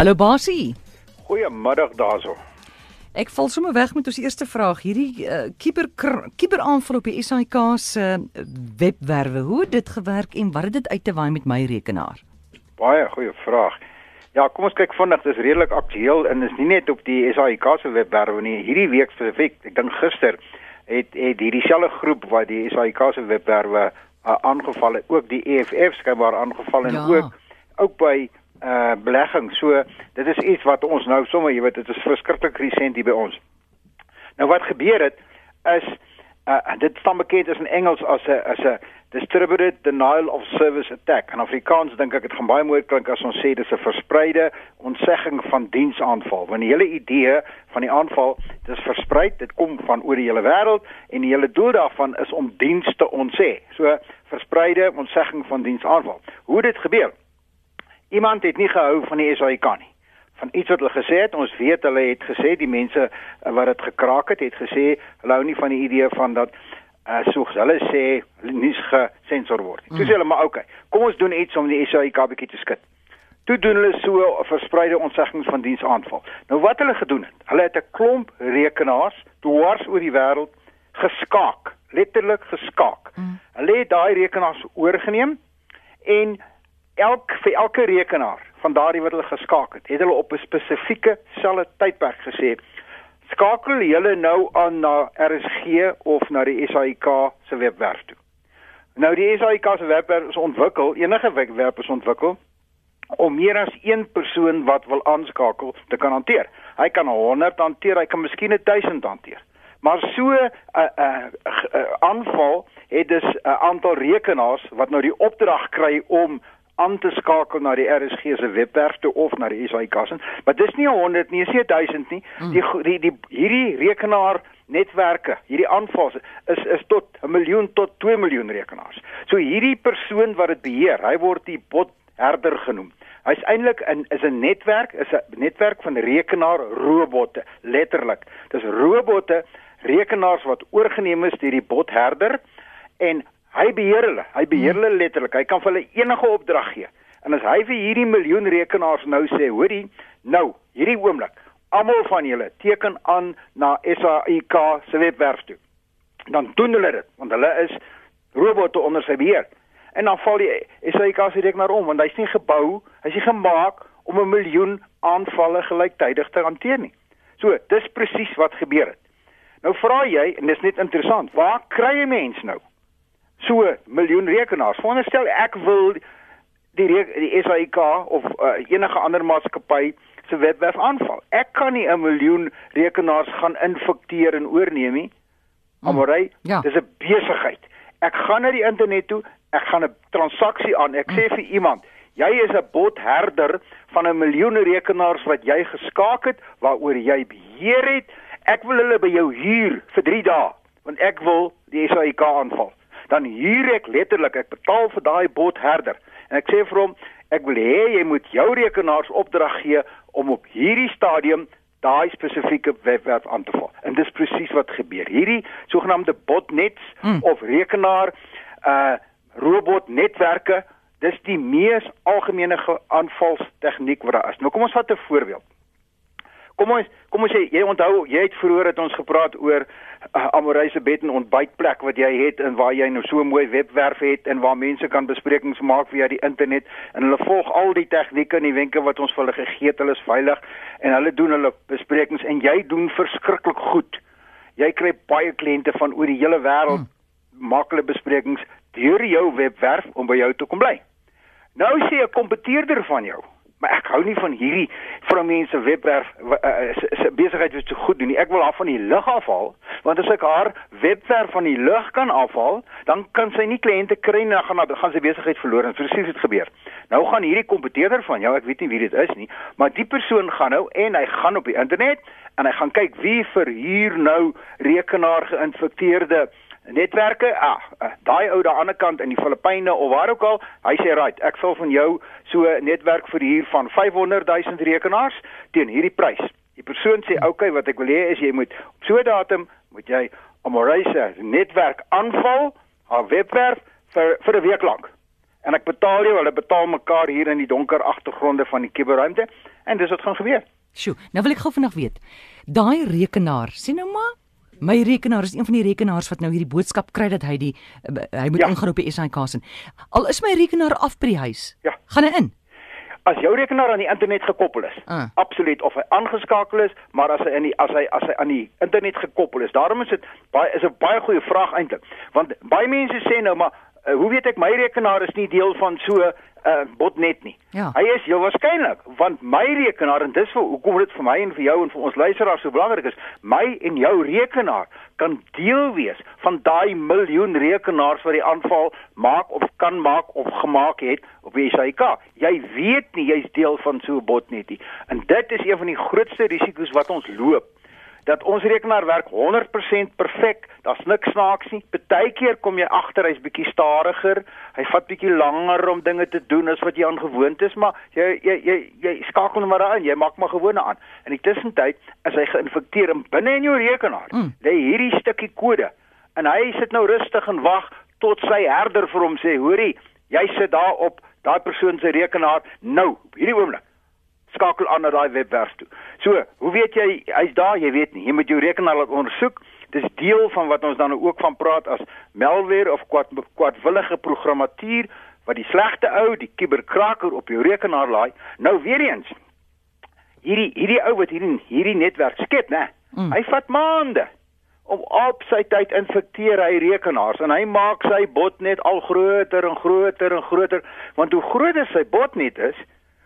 Hallo Basie. Goeiemiddag daarso. Ek val sommer weg met ons eerste vraag. Hierdie kiber uh, kiberaanval op die SAIK se uh, webwerwe. Hoe het dit gewerk en wat het dit uit te waai met my rekenaar? Baie goeie vraag. Ja, kom ons kyk vinnig. Dit is redelik aktueel en is nie net op die SAIK se webwerwe nie. Hierdie week spesifiek, ek dink gister het het hierdie selfde groep wat die SAIK se webwerwe uh, aangeval het, ook die EFF skynbaar aangeval en ja. ook ook by uh belegging. So dit is iets wat ons nou sommer, jy weet, dit is verskriklik resent hier by ons. Nou wat gebeur het is uh dit staan bekend as in Engels as 'n as 'n distributed denial of service attack. In Afrikaans dink ek dit gaan baie mooi klink as ons sê dis 'n verspreide ontsegging van diensaanval. Want die hele idee van die aanval, dis versprei, dit kom van oor die hele wêreld en die hele doel daarvan is om dienste te ontsê. So verspreide ontsegging van diensaanval. Hoe dit gebeur? Iemand het nie gehou van die SAIK nie. Van iets wat hulle gesê het, ons weet hulle het gesê die mense eh, wat dit gekraak het, het gesê hulle hou nie van die idee van dat uh, soos hulle sê nie gesensor word nie. Toe sê hulle maar okay, kom ons doen iets om die SAIK bietjie te skud. Toe doen hulle so 'n verspreide ontseggings van diensaanval. Nou wat hulle gedoen het, hulle het 'n klomp rekenaars dwars oor die wêreld geskaak, letterlik geskaak. Mm. Hulle het daai rekenaars oorgeneem en elk vir elke rekenaar van daardie wat hulle geskakel het, het hulle op 'n spesifieke selle tydperk gesê skakel julle nou aan na RSG of na die SAIK se webwerf toe. Nou die SAIK se webwerf is ontwikkel, enige webwerf is ontwikkel om meer as een persoon wat wil aanskakel te kan hanteer. Hy kan 100 hanteer, hy kan miskien 1000 hanteer. Maar so 'n uh, 'n uh, uh, aanval het dus 'n uh, aantal rekenaars wat nou die opdrag kry om aan te skakel na die RSG se webwerf toe of na die SAIK se. Maar dis nie 100 nie, dis 1000 nie. Mm. Die, die die hierdie rekenaar netwerke, hierdie aanvals is is tot 'n miljoen tot 2 miljoen rekenaars. So hierdie persoon wat dit beheer, hy word die botherder genoem. Hy's eintlik 'n is 'n netwerk, is 'n netwerk van rekenaar robotte, letterlik. Dis robotte, rekenaars wat oorgeneem is deur die botherder en Hy beheer hulle. Hy beheer hulle letterlik. Hy kan vir hulle enige opdrag gee. En as hy vir hierdie miljoen rekenaars nou sê, hoorie, nou, hierdie oomblik, almal van julle teken aan na SAIK se webwerf toe. Dan doen hulle dit, want hulle is robotte onder sy beheer. En dan val die SAIK se rekenaar om, want hy's nie gebou, hy's nie gemaak om 'n miljoen aanvalle gelyktydig te hanteer nie. So, dis presies wat gebeur het. Nou vra jy, en dis net interessant, waar kry jy mense nou? So miljoen rekenaars. Veronderstel ek wil die die SAIK of uh, enige ander maatskappy se webwerf aanval. Ek kan nie 'n miljoen rekenaars gaan infekteer en oorneem nie. Amorey, hmm. ja. dis 'n besigheid. Ek gaan na die internet toe, ek gaan 'n transaksie aan. Ek hmm. sê vir iemand, jy is 'n botherder van 'n miljoen rekenaars wat jy geskaak het waaroor jy beheer het. Ek wil hulle by jou huur vir 3 dae, want ek wil die SAIK aanval dan huur ek letterlik ek betaal vir daai botherder en ek sê vir hom ek wil hê jy moet jou rekenaars opdrag gee om op hierdie stadium daai spesifieke webwerf aan te val. En dis presies wat gebeur. Hierdie sogenaamde botnets hmm. of rekenaar uh robotnetwerke dis die mees algemene aanvalstegniek wat daar is. Nou kom ons vat 'n voorbeeld kom ons kom ons sê jy onthou jy het vroeër het ons gepraat oor uh, Amoreise bed en ontbytplek wat jy het en waar jy nou so 'n mooi webwerf het en waar mense kan besprekings maak via die internet en hulle volg al die tegnieke en die wenke wat ons vir hulle gegee het. Hulle is veilig en hulle doen hulle besprekings en jy doen verskriklik goed. Jy kry baie kliënte van oor die hele wêreld hmm. maak hulle besprekings deur jou webwerf om by jou te kom bly. Nou sê 'n kompeteerder van jou maar ek hou nie van hierdie vir mense webwerf uh, besigheid wat so goed doen nie. Ek wil haar van die lug afhaal, want as ek haar webwerf van die lug kan afhaal, dan kan sy nie kliënte kry nie, dan gaan dan gaan sy besigheid verloor en presies dit gebeur. Nou gaan hierdie kompeteerder van jou, ek weet nie wie dit is nie, maar die persoon gaan nou en hy gaan op die internet en hy gaan kyk wie verhuur nou rekenaar geïnfekteerde netwerke, ah, ah daai ou daar aan die ander kant in die Filippyne of waar ook al, hy sê right, ek sal van jou so 'n netwerk vir hier van 500 000 rekenaars teen hierdie prys. Die persoon sê, "Oké, okay, wat ek wil hê is jy moet op so 'n datum moet jy Amorisa netwerk aanval, haar webwerf vir vir 'n week lank." en ek betaal jou, hulle betaal mekaar hier in die donker agtergronde van die kuberruimte en dis wat gaan gebeur. Sjoe, nou wil ek gou vinnig weet. Daai rekenaar, sien nou maar, my rekenaar is een van die rekenaars wat nou hierdie boodskap kry dat hy die uh, hy moet Ja. ingaan op die SAK se. Al is my rekenaar af by die huis. Ja. Gaan hy in? As jou rekenaar aan die internet gekoppel is, Ah. absoluut of hy aangeskakel is, maar as hy in die as hy as hy aan die internet gekoppel is, daarom is dit baie is 'n baie goeie vraag eintlik. Want baie mense sê nou maar uh, hoe weet ek my rekenaar is nie deel van so 'n uh, botnet nie. Ja. Hy is heel waarskynlik want my rekenaar en dis vir hoekom dit vir my en vir jou en vir ons luisteraars so belangrik is, my en jou rekenaar kan deel wees van daai miljoen rekenaars wat die aanval maak of kan maak of gemaak het op die SAIK. Jy weet nie jy's deel van so 'n botnet nie. En dit is een van die grootste risiko's wat ons loop dat ons rekenaar werk 100% perfek. Daar's niks snaaks nie. Partykeer kom jy agter hy's bietjie stadiger. Hy vat bietjie langer om dinge te doen as wat jy aan gewoond is, maar jy jy jy, jy skakel maar aan. Jy maak maar gewone aan. In die tussentyd is hy geïnfekteer en binne in jou rekenaar Mm. lê hierdie stukkie kode. En hy sit nou rustig en wag tot sy herder vir hom sê, "Hoorie, jy sit daar op daai persoon se rekenaar nou, hierdie oomblik." Skakel aan na daai webwerf toe. So, hoe weet jy hy's daar? Jy weet nie. Jy moet jou rekenaar laat ondersoek. Dis deel van wat ons dan ook van praat as malware of kwad kwadwillige programmatuur wat die slegte ou, die kuberkraker op jou rekenaar laai. Nou weer eens. Hierdie hierdie ou wat hierdie hierdie netwerk skep, né? Mm. Hy vat maande om op sy tyd infekteer hy rekenaars en hy maak sy botnet al groter en groter en groter want hoe groter sy botnet is,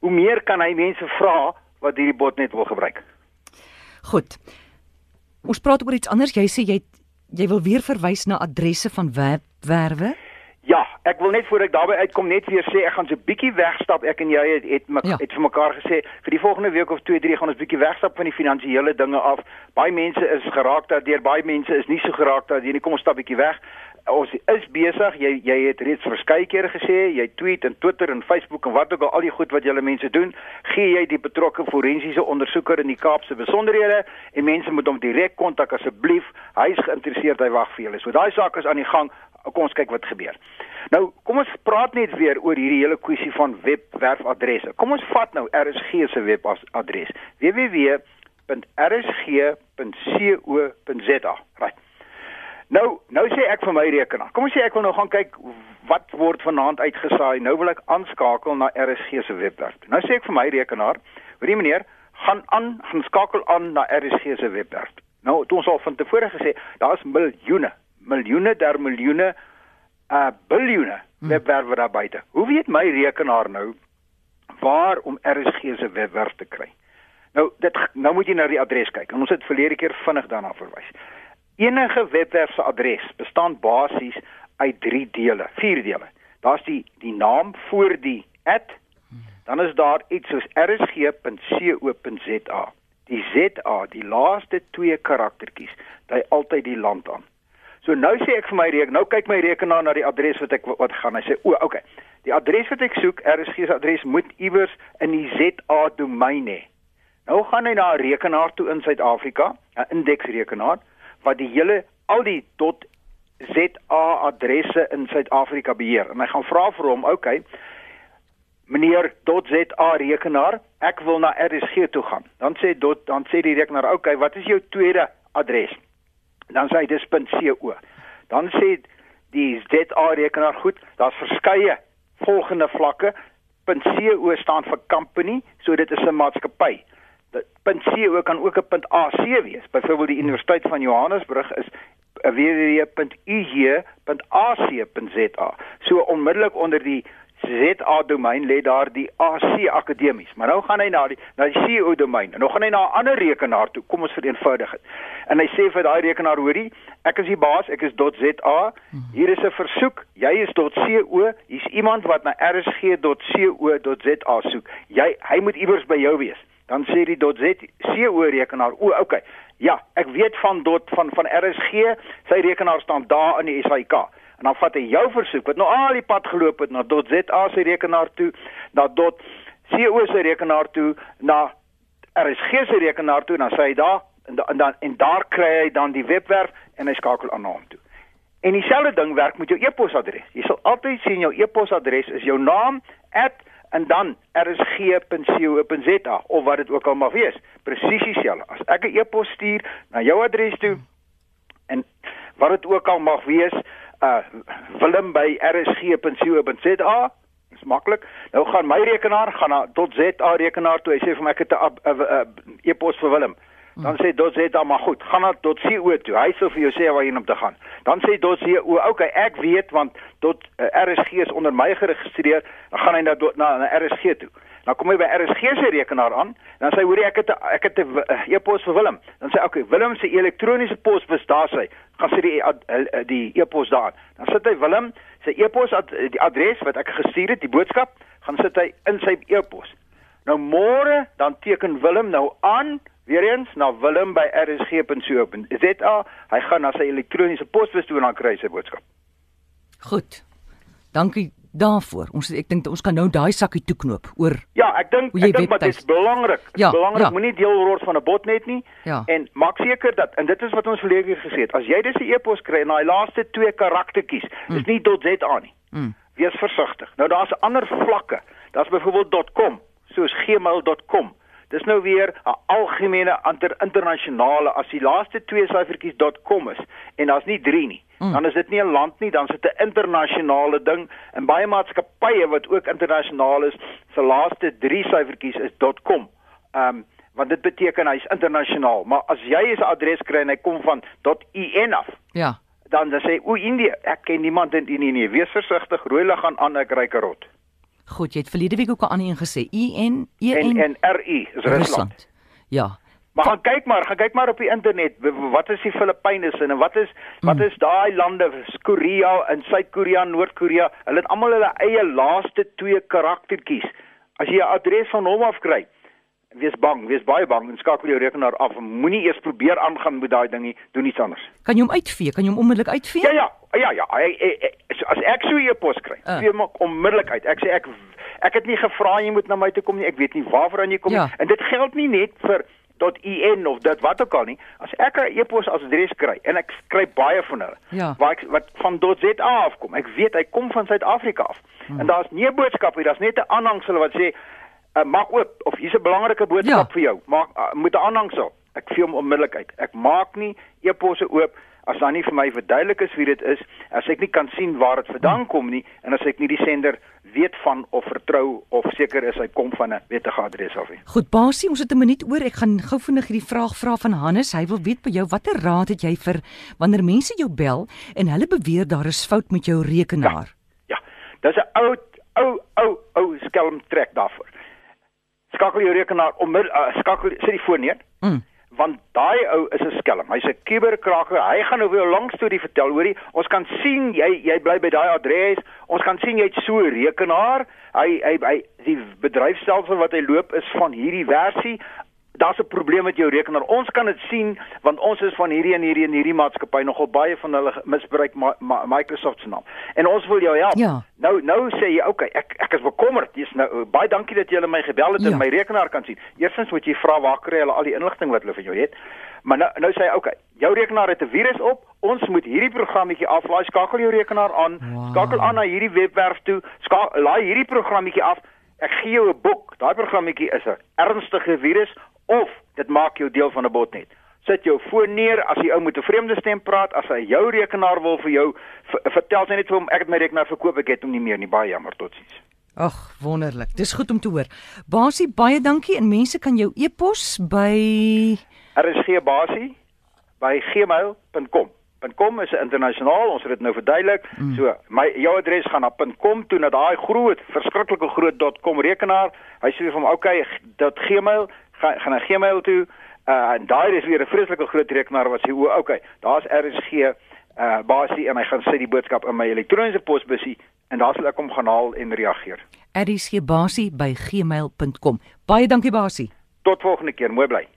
hoe meer kan hy mense vra wat hierdie botnet wil gebruik. Goed. Ons praat oor iets anders. Jy sê jy jy wil weer verwys na adresse van webwerwe. Ja, ek wil net voor ek daarby uitkom net weer sê ek gaan so 'n bietjie wegstap. Ek en jy het het, Ja. ja. het vir mekaar gesê vir die volgende week of 2, 3 gaan ons bietjie wegstap van die finansiële dinge af. Baie mense is geraak daardeur, baie mense is nie so geraak daardeur nie. Kom ons stap bietjie weg. Ons is besig. Jy jy het reeds verskeie kere gesê, jy tweet en Twitter en Facebook en wat ook al al die goed wat julle mense doen, gee jy die betrokke forensiese ondersoeker in die Kaapse besonderhede en mense moet hom direk kontak asseblief. Hy is geïnteresseerd, hy wag vir julle. So daai saak is aan die gang. Kom ons kyk wat gebeur. Nou, kom ons praat net weer oor hierdie hele kwessie van webwerfadresse. Kom ons vat nou RSG se webadres. www.rsg.co.za. Right. Nou, nou sê ek vir my rekenaar. Kom ons sê ek wil nou gaan kyk wat word vanaand uitgesaai. Nou wil ek aanskakel na RSG se webwerf. Nou sê ek vir my rekenaar, hoorie meneer, gaan aan, gaan skakel aan na RSG se webwerf. Nou, toe ons al van tevore gesê, daar's miljoene, miljoene der miljoene uh biljoene webwerwe daar buite. Hoe weet my rekenaar nou waar om RSG se webwerf te kry? Nou dit nou moet jy na die adres kyk. En ons het verlede keer vinnig daarna verwys. Enige webwerf se adres bestaan basies uit 3 dele, 4 dele. Daar's die die naam voor die @ dan is daar iets soos rsg.co.za. Die ZA, die laaste twee karaktertjies, dui altyd die land aan. So nou sê ek vir my rekenaar, nou kyk my rekenaar na die adres wat ek wat gaan. Hy sê o, okay. Die adres wat ek soek, RSG se adres moet iewers in die ZA domein hê. Nou gaan hy na 'n rekenaar toe in Suid-Afrika, 'n indeksrekenaar wat die hele al die .za adresse in Suid-Afrika beheer. En hy gaan vra vir hom, okay, meneer .za rekenaar, ek wil na RSG toe gaan. Dan sê dot, dan sê die rekenaar, okay, wat is jou tweede adres? Dan sê hy dis .co. Dan sê die ZA rekenaar goed, daar's verskeie volgende vlakke. .co staan vir company, so dit is 'n maatskappy. .co kan ook 'n .ac wees. Byvoorbeeld die Universiteit van Johannesburg is www.ug.ac.za. So onmiddellik onder die ZA domein lê daar die AC akademies. Maar nou gaan hy na die na die CO domein. En nou gaan hy na 'n ander rekenaar toe. Kom ons vereenvoudig dit. En hy sê vir daai rekenaar, hoorie, ek is die baas, ek is .za. Hier is 'n versoek. Jy is .co. Hier's iemand wat na rsg.co.za soek. Jy hy moet iewers by jou wees. Dan sê die .co rekenaar, o, okay. Ja, ek weet van dot van van RSG, sy rekenaar staan daar in die SAIK. En dan vat hy jou versoek wat nou al die pad geloop het na .za se rekenaar toe, na .co se rekenaar toe, na RSG se rekenaar toe, dan sê hy daar en, da, en dan en daar kry hy dan die webwerf en hy skakel aan hom toe. En dieselfde ding werk met jou e-posadres. Jy sal altyd sien jou e-posadres is jou naam en dan rsg.co.za of wat dit ook al mag wees. Presies dieselfde. As ek 'n e-pos stuur na jou adres toe en wat dit ook al mag wees, uh Willem by rsg.co.za is maklik. Nou gaan my rekenaar gaan na .za rekenaar toe. Hy sê vir my ek het 'n e-pos vir Willem. Dan sê .za maar goed, gaan na .co toe. Hy sê vir jou sê waar jy om te gaan. Dan sê .co, okay, ek weet want tot uh, RSG is onder my geregistreer, dan gaan hy na na, na RSG toe. Dan kom hy by RSG se rekenaar aan, dan sê hy hoor ek het ek het 'n uh, e-pos vir Willem. Dan sê okay, Willem se elektroniese posbus daar sê, gaan sy die uh, die e-pos daar. Dan sit hy Willem se e-pos ad, die adres wat ek gestuur het, die boodskap, gaan sit hy in sy e-pos. Nou môre dan teken Willem nou aan weer eens na Willem by rsg.co.za. Hy gaan na sy elektroniese posbus toe en dan kry hy sy boodskap. Goed. Dankie daarvoor. Ons ek dink ons kan nou daai sakkie toeknoop oor Ja, ek dink ek dink dit is belangrik. Ja, belangrik ja. moenie deel word van 'n botnet nie. Ja. En maak seker dat en dit is wat ons verlede keer gesê het. As jy dis 'n e-pos kry en daai laaste twee karaktertjies mm. is nie .za nie. Mm. Wees versigtig. Nou daar's ander vlakke. Daar's byvoorbeeld .com, soos gmail.com. Dis nou weer 'n algemene internasionale as die laaste twee syfertjies .com is en daar's nie 3 nie. Mm. Dan is dit nie 'n land nie, dan is dit 'n internasionale ding en baie maatskappye wat ook internasionaal is, se laaste 3 syfertjies is .com. Ehm um, want dit beteken hy's internasionaal, maar as jy 'n adres kry en hy kom van .in af. Ja. Dan dan sê o Indië, ek ken niemand in Indië nie. Wees versigtig, rooi lig gaan aan, ek ry karot. Goed, jy het verlede week ook al aan een gesê. I N E en R I is Rusland. Rusland. Ja. Maar gaan kyk maar, gaan kyk maar op die internet. Wat is die Filippyne en wat is wat is daai lande, Korea en Suid-Korea, Noord-Korea? Hulle het almal hulle eie laaste twee karaktertjies. As jy 'n adres van hom af kry, wees bang, wees baie bang en skakel jou rekenaar af. Moenie eers probeer aangaan met daai dingie, doen iets anders. Kan jy hom uitvee? Kan jy hom onmiddellik uitvee? Ja ja, ja ja. Ek, ek, ek, as ek so 'n e-pos kry, uh. vee hom onmiddellik uit. Ek sê ek ek het nie gevra jy moet na my toe kom nie. Ek weet nie waarvoor jy kom ja. nie. En dit geld nie net vir .in of dit wat ook al nie. As ek 'n e-pos adres kry en ek kry baie van hulle ja. waar ek wat van .za afkom. Ek weet hy kom van Suid-Afrika af. Hmm. En daar's nie 'n boodskap nie, daar's net 'n aanhangsel wat sê uh, maak oop of hier's 'n belangrike boodskap ja. vir jou. Maak uh, moet 'n aanhangsel. Ek vee hom onmiddellik uit. Ek maak nie e-posse oop as dan nie vir my verduidelik is wie dit is, as ek nie kan sien waar dit vandaan hmm. kom nie en as ek nie die sender weet van of vertrou of seker is hy kom van 'n wettige adres af nie. Goed, Basie, ons het 'n minuut oor. Ek gaan gou vinnig hierdie vraag vra van Hannes. Hy wil weet by jou watter raad het jy vir wanneer mense jou bel en hulle beweer daar is fout met jou rekenaar? Ja. ja. Dis 'n ou ou ou ou skelm trek daarvoor. Skakel jou rekenaar onmiddellik uh, skakel sit die foon neer. Mm want daai ou is 'n skelm. Hy's 'n kuberkraker. Hy gaan nou weer 'n lang storie vertel, hoorie. Ons kan sien jy jy bly by daai adres. Ons kan sien jy het so 'n rekenaar. Hy hy hy die bedryfstelsel wat hy loop is van hierdie versie daar's 'n probleem met jou rekenaar. Ons kan dit sien want ons is van hierdie en hierdie en hierdie maatskappy nogal baie van hulle misbruik ma ma Microsoft se naam. En ons wil jou help. Ja. Nou nou sê jy, okay, ek ek is bekommerd. Dis nou baie dankie dat jy my gebel het ja. en my rekenaar kan sien. Eerstens moet jy vra waar kry hulle al die inligting wat hulle van jou het. Maar nou nou sê hy, okay, jou rekenaar het 'n virus op. Ons moet hierdie programmetjie aflaai. Skakel jou rekenaar aan. Wow. Skakel aan na hierdie webwerf toe. Skakel laai hierdie programmetjie af. Ek gee jou 'n boek. Daai programmetjie is 'n ernstige virus of dit maak jou deel van 'n botnet. Sit jou foon neer as jy ou met 'n vreemde stem praat, as hy jou rekenaar wil vir jou vertel sy net vir hom ek het my rekenaar verkoop, ek het hom nie meer nie. Baie jammer, totsiens. Ag, wonderlik. Dis goed om te hoor. Basie, baie dankie en mense kan jou e-pos by RSG Basie by gmail.com. .com is internasionaal, ons het dit nou verduidelik. Mm. So, my jou adres gaan na .com toe na daai groot, verskriklike groot .com rekenaar. Hy sê vir hom, "Oké, okay, dat Gmail, gaan gaan na Gmail toe. Uh en daai is weer 'n vreeslike groot rekenaar wat sê o, okay, daar's RSG uh basie en hy gaan sit die boodskap in my elektroniese posbusie en daar sal ek hom gaan haal en reageer. RSG basie by gmail.com. Baie dankie basie. Tot volgende keer, mooi bly.